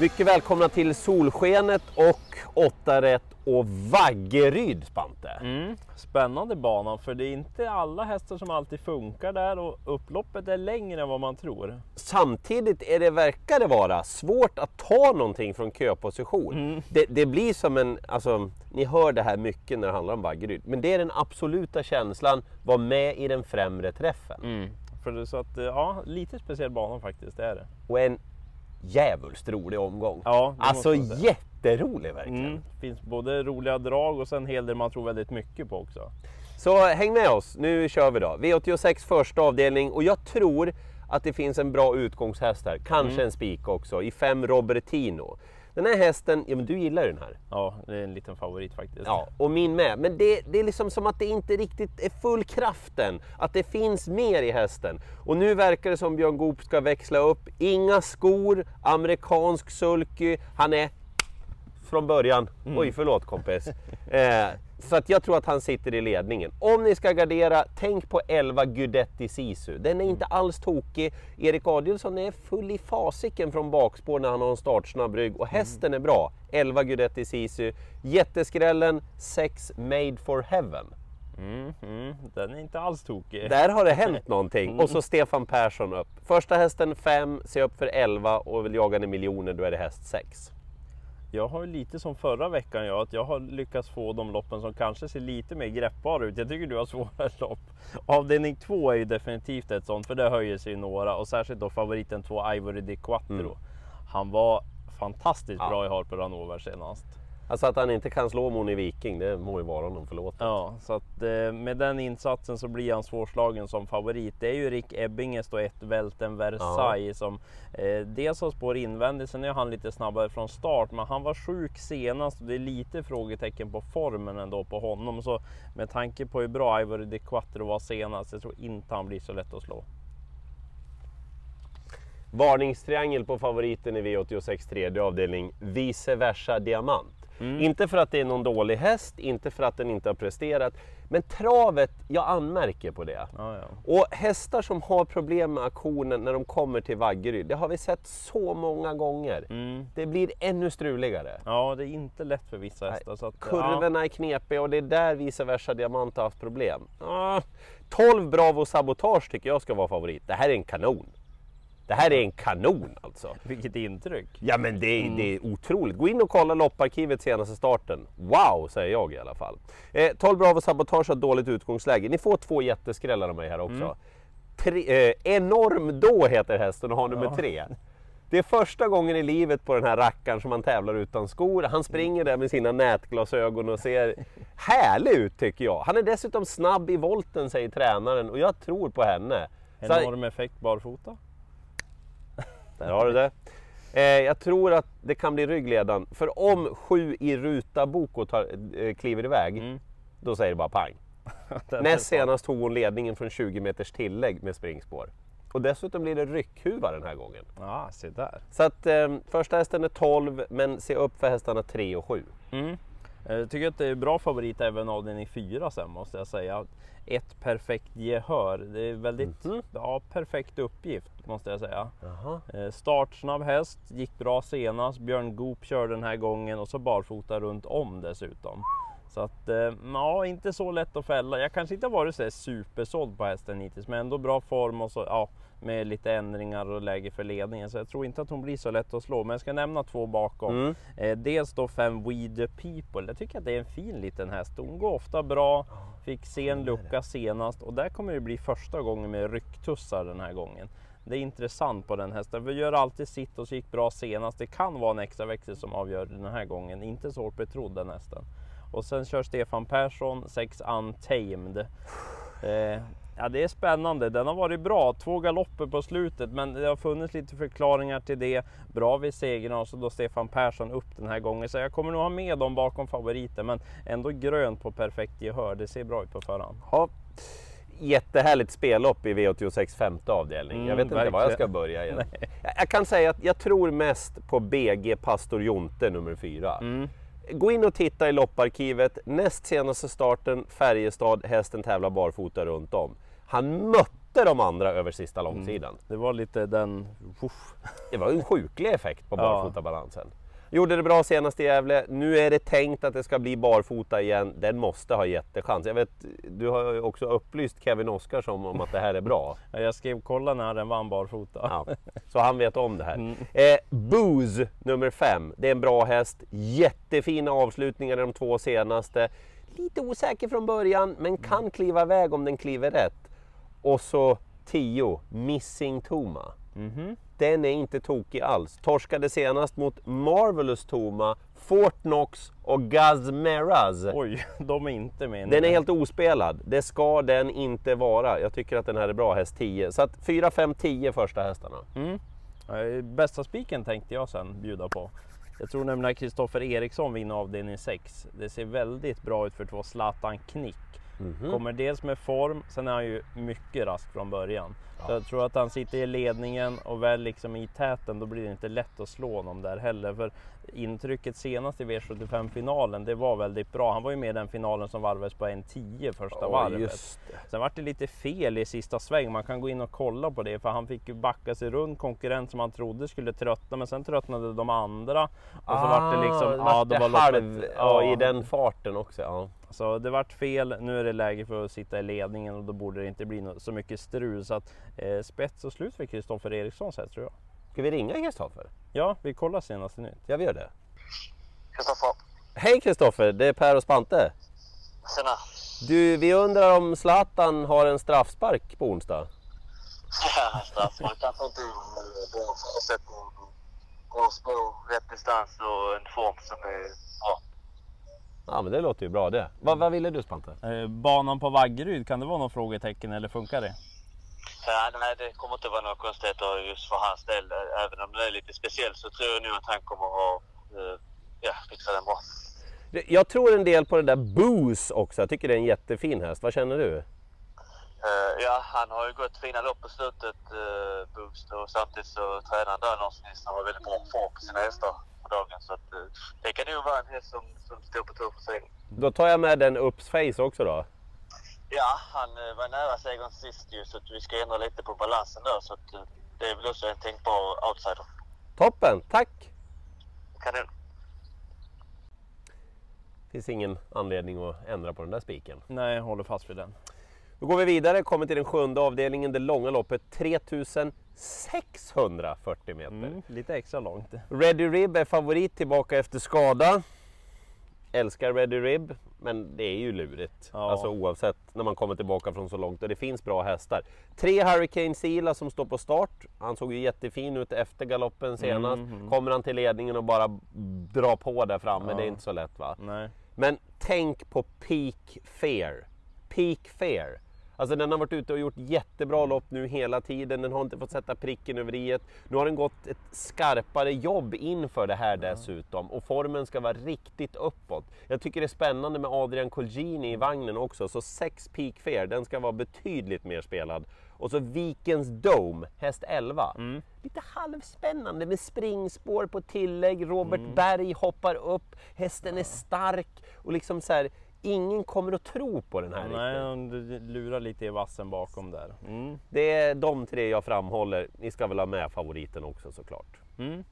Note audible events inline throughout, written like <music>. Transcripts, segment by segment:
Mycket välkomna till Solskenet och 8 rätt och Vaggeryd, Spante. Mm. Spännande bana, för det är inte alla hästar som alltid funkar där och upploppet är längre än vad man tror. Samtidigt är det, verkar det vara, svårt att ta någonting från köposition. Mm. Det, det, blir som en, alltså, ni hör det här mycket när det handlar om Vaggeryd, men det är den absoluta känslan, var med i den främre träffen. Mm. För det så att, ja, lite speciell bana faktiskt, det är det. Och en djävulskt rolig omgång. Ja, alltså jätterolig verkligen. Mm. Finns både roliga drag och sen en hel del man tror väldigt mycket på också. Så häng med oss, nu kör vi då. V86 första avdelning och jag tror att det finns en bra utgångshäst här. Kanske Mm. en spik också, i fem Robertino. Den här hästen, ja men du gillar ju den här. Ja, det är en liten favorit faktiskt. Ja, och min med. Men det, det är liksom som att det inte riktigt är full kraften. Att det finns mer i hästen. Och nu verkar det som Björn Goop ska växla upp. Inga skor, amerikansk sulky. Han är från början. Mm. Oj, förlåt kompis. eh, så att jag tror att han sitter i ledningen. Om ni ska gardera, tänk på 11 Gudetti Sisu. Den är inte alls tokig. Erik Adielsson är full i fasiken från bakspår när han har en startsnabb rygg. Och hästen är bra. 11 Gudetti Sisu. Jätteskrällen 6 Made for Heaven. Mm, mm. Den är inte alls tokig. Där har det hänt <laughs> någonting. Och så Stefan Persson upp. Första hästen 5, se upp för 11 och vill jaga en miljoner, då är det häst 6. Jag har lite som förra veckan, jag, att jag har lyckats få de loppen som kanske ser lite mer greppbara ut. Jag tycker du har svårare <laughs> lopp. Avdelning 2 är ju definitivt ett sånt, för det höjer sig några. Och särskilt då favoriten 2, Ivory Di Quattro. Han var fantastiskt Ja. bra i Harper Hanover senast. Alltså att han inte kan slå Moni Viking, det må ju vara honom förlåtet. Ja, så att eh, med den insatsen så blir han svårslagen som favorit. Det är ju Rick Ebbinges då ett Welten Versailles som eh, dels har spår invändigt, sen är han lite snabbare från start, men han var sjuk senast och det är lite frågetecken på formen ändå på honom. Så med tanke på hur bra Ivory Di Quattro var senast, jag tror inte han blir så lätt att slå. Varningstriangel på favoriten i V86 tredje avdelning, vice versa diamant. Mm. Inte för att det är någon dålig häst, inte för att den inte har presterat, men travet, jag anmärker på det. Ja, ja. Och hästar som har problem med aktionen när de kommer till Vaggeryd, det har vi sett så många gånger. Mm. Det blir ännu struligare. ja, det är inte lätt för vissa hästar. Så att, ja. Kurvorna är knepiga och det är där vice versa diamant har haft problem. Ah, 12 Bravo Sabotage tycker jag ska vara favorit. Det här är en kanon. Det här är en kanon alltså. Vilket intryck! Ja men det, är- Mm. det är otroligt. Gå in och kolla lopparkivet senaste starten. Wow säger jag i alla fall. Eh, 12 Bravo Sabotage har dåligt utgångsläge. Ni får två jätteskrällar av mig här också. Mm. Tre, eh, enorm då heter hästen och har nummer Ja. tre. Det är första gången i livet på den här rackaren som han tävlar utan skor. Han springer där med sina nätglasögon och ser <laughs> härlig ut tycker jag. Han är dessutom snabb i volten säger tränaren och jag tror på henne. Enorm effekt barfota. Där har du det. Eh, jag tror att det kan bli ryggledan. För om sju i ruta Boko tar, eh, kliver iväg, Mm. då säger det bara pang. <laughs> Näst senast tog hon ledningen från 20 meters tillägg med springspår. Och dessutom blir det ryckhuva den här gången. Ja, se där. Så att eh, första hästen är 12, men se upp för hästarna 3 och 7. Mm. Jag tycker att det är bra favorit även avdelning 4 sen måste jag säga. Ett perfekt gehör. Det är väldigt Mhm. ja, perfekt uppgift måste jag säga. Jaha. Eh, Startsnabb häst, gick bra senast. Björn Goop kör den här gången och så barfota runt om dessutom. Så att, eh, ja, inte så lätt att fälla. Jag kanske inte har varit så supersåld på hästen hittills, men ändå bra form och så, ja, med lite ändringar och läge för ledningen. Så jag tror inte att hon blir så lätt att slå. Men jag ska nämna två bakom. Mm. Eh, dels då fem We the People. Jag tycker att det är en fin liten häst. Hon går ofta bra. Fick se en lucka senast och där kommer det bli första gången med rycktussar den här gången. Det är intressant på den hästen. Vi gör alltid sitt och så gick bra senast. Det kan vara en extra växel som avgör den här gången. Inte så hårt betrodd den hästen. Och sen kör Stefan Persson 6 Untamed. Eh, ja, det är spännande. Den har varit bra. Två galopper på slutet, men det har funnits lite förklaringar till det. Bra vid segern och så då Stefan Persson upp den här gången. Så jag kommer nog ha med dem bakom favoriten, men ändå grönt på perfekt gehör. Det ser bra ut på förhand. Ja. Jättehärligt spellopp i V86 femte avdelning. Mm, jag vet inte var jag verkligen. ska börja igen. Jag, jag kan säga att jag tror mest på BG Pastor Jonte nummer 4. Mm. Gå in och titta i lopparkivet. Näst senaste starten, Färjestad, hästen tävlar barfota runt om. Han mötte de andra över sista långsidan. Det var lite den... Uff. Det var en sjuklig effekt på Ja. barfotabalansen. Gjorde det bra senast i Gävle. Nu är det tänkt att det ska bli barfota igen. Den måste ha jättechans. Jag vet, du har ju också upplyst Kevin Oskarsson om att det här är bra. <laughs> Ja, Jag skrev kolla när den vann barfota. Ja, så han vet om det här. Eh, Booze nummer fem. Det är en bra häst. Jättefina avslutningar i de två senaste. Lite osäker från början men kan kliva iväg om den kliver rätt. Och så 10. Missing Toma. Mhm. Den är inte tokig alls. Torskade senast mot Marvelous Toma, Fort Knox och Gazmeraz. Oj, <laughs> de är inte med. Den är helt ospelad. Det ska den inte vara. Jag tycker att den här är bra, häst 10. Så att 4, 5, 10 första hästarna. Mm. Eh, Bästa spiken tänkte jag sen bjuda på. Jag tror nämligen att Kristoffer Eriksson vinner avdelning 6. Det ser väldigt bra ut för två Zlatan Knick. Mhm. Kommer dels med form, sen är han ju mycket rask från början. Så jag tror att han sitter i ledningen och väl liksom i täten, då blir det inte lätt att slå honom där heller. För intrycket senast i V75-finalen, det var väldigt bra. Han var ju med i den finalen som varvades på en 10 första Ja, varvet. Sen var det lite fel i sista sväng. Man kan gå in och kolla på det för han fick ju backa sig runt konkurrent som han trodde skulle tröttna. Men sen tröttnade de andra. Och så vart det liksom... Ah, vart då det var loppet- halv, ja, i den farten också. Ja. Så det vart fel. Nu är det läge för att sitta i ledningen och då borde det inte bli så mycket strul. Så att eh, spets och slut för Kristoffer Eriksson här tror jag. Ska vi ringa Kristoffer? Ja, vi kollar senaste nytt. Ja, vi gör det. Kristoffer. Hej Kristoffer, det är Per och Spante. Tjena. Du, vi undrar om Zlatan har en straffspark på onsdag? Ja, straff. Man kanske inte eh, bra förutsättning. Bra spår, rätt distans och en form som är bra. Ja, men det låter ju bra det. Vad, vad ville du Spante? Eh, banan på Vaggeryd, kan det vara något frågetecken eller funkar det? Ja, nej, det kommer inte vara några konstigheter just för hans del. Även om det är lite speciellt så tror jag nog att han kommer att eh, ja, fixa den bra. Jag tror en del på det där Booze också. Jag tycker det är en jättefin häst. Vad känner du? Eh, ja, han har ju gått fina lopp på slutet, uh, Boost. Och samtidigt så tränar han där någonstans och har väldigt bra form på sina hästar på dagen. Så att, eh, det kan nog vara en häst som, som står på tur för segern. Då tar jag med den Ups Face också då. Ja, han eh, var nära segern sist ju så att vi ska ändra lite på balansen där. Så att, eh, det är väl också en tänkbar outsider. Toppen, tack! Kanon. Finns ingen anledning att ändra på den där spiken. Nej, jag håller fast vid den. Då går vi vidare, kommer till den sjunde avdelningen, det långa loppet 3640 meter. Mm, lite extra långt. Ready Rib är favorit tillbaka efter skada. Älskar Ready Rib, men det är ju lurigt. Ja. Alltså oavsett när man kommer tillbaka från så långt och det finns bra hästar. Tre Hurricane Sila som står på start. Han såg ju jättefin ut efter galoppen senast. Mhm. Kommer han till ledningen och bara dra på där framme, Ja. det är inte så lätt va? Nej. Men tänk på Peak Fair. Peak Fair. Alltså den har varit ute och gjort jättebra lopp nu hela tiden. Den har inte fått sätta pricken över i. Nu har den gått ett skarpare jobb inför det här dessutom. Och formen ska vara riktigt uppåt. Jag tycker det är spännande med Adrian Colgjini i vagnen också. Så 6 Peak Fair, den ska vara betydligt mer spelad. Och så Vikens Dome, häst 11. Mm. Lite halvspännande med springspår på tillägg. Robert Mm. Berg hoppar upp. Hästen är stark och liksom så här. Ingen kommer att tro på den här riktigt. Nej, han lurar lite i vassen bakom där. Mm. Det är de tre jag framhåller. Ni ska väl ha med favoriten också såklart. Mm.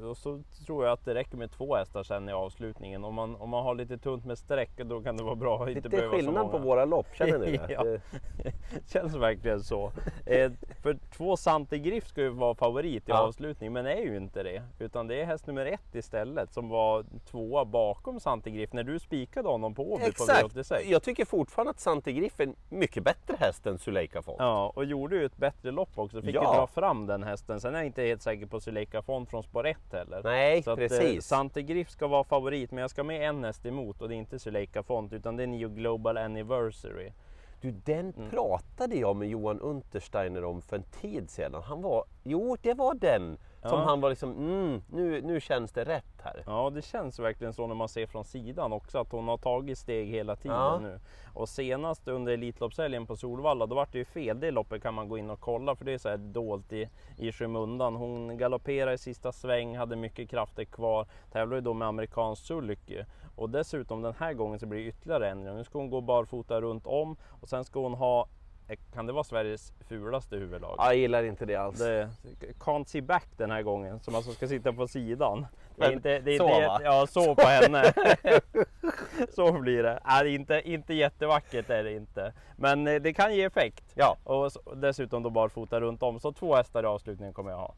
Eh, Och så tror jag att det räcker med två hästar sen i avslutningen. Om man, om man har lite tunt med streck då kan det vara bra att inte Lite behöva så skillnad på många. våra lopp, känner ni det? <laughs> Ja. <laughs> Känns verkligen så. Eh, för två Sante Griff ska ju vara favorit i Ja. avslutningen men är ju inte det. Utan det är häst nummer ett istället som var tvåa bakom Sante Griff när du spikade honom på Åby på Exakt! V86. Jag tycker fortfarande att Sante Griff är en mycket bättre häst än Suleika Font. Ja, och gjorde ju ett bättre lopp också. Fick Ja. ju dra fram den hästen. Sen är jag inte helt säker på Suleika Font från spår 1 heller. Nej, Så att, eh, precis. Sante Griff ska vara favorit, men jag ska med en häst emot och det är inte Suleika Font utan det är Neo Global Anniversary. Du, den Mm. pratade jag med Johan Untersteiner om för en tid sedan. Han var, jo det var den som Ja. han var liksom, mm, nu, nu känns det rätt här. Ja, det känns verkligen så när man ser från sidan också att hon har tagit steg hela tiden Ja. nu. Och senast under Elitloppshelgen på Solvalla, då var det ju fel. Det loppet kan man gå in och kolla för det är så här dolt i, i skymundan. Hon galopperade i sista sväng, hade mycket krafter kvar. Tävlar ju då med amerikansk sulky. Och dessutom den här gången så blir det ytterligare ändringar. Nu ska hon gå barfota runt om och sen ska hon ha kan det vara Sveriges fulaste huvudlag? Jag gillar inte det alls. Det, can't see back den här gången, som alltså ska sitta på sidan. Det är inte, det är så, inte, va? Ja, så på henne. <laughs> så blir det. Är inte, inte jättevackert är det inte. Men eh, det kan ge effekt. Ja. Och dessutom då barfota runt om. Så två hästar i avslutningen kommer jag ha.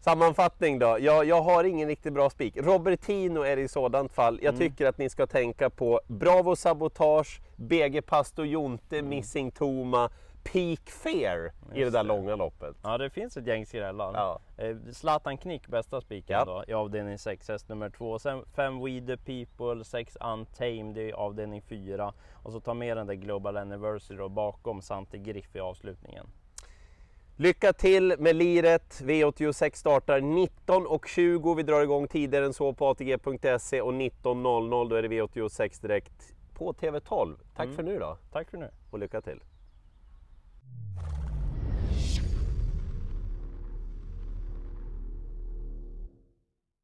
Sammanfattning då. Jag, jag har ingen riktigt bra spik. Robertino är det i sådant fall. Jag tycker att ni ska tänka på Bravo Sabotage, BG Pasto Jonte, Missing Toma, Peak Fair i det där långa loppet. Ja, det finns ett gäng skrällar. Ja. Eh, Zlatan Knick, bästa spiken Ja. då, i avdelning 6, häst nummer 2. Sen 5 We The People, 6 Untamed i avdelning 4. Och så ta med den där Global Anniversary då, bakom Santi Griff i avslutningen. Lycka till med liret. V86 startar 19.20. Vi drar igång tidigare än så på ATG.se och 19.00 då är det V86 direkt på TV12. Tack för nu då Tack för nu! och lycka till!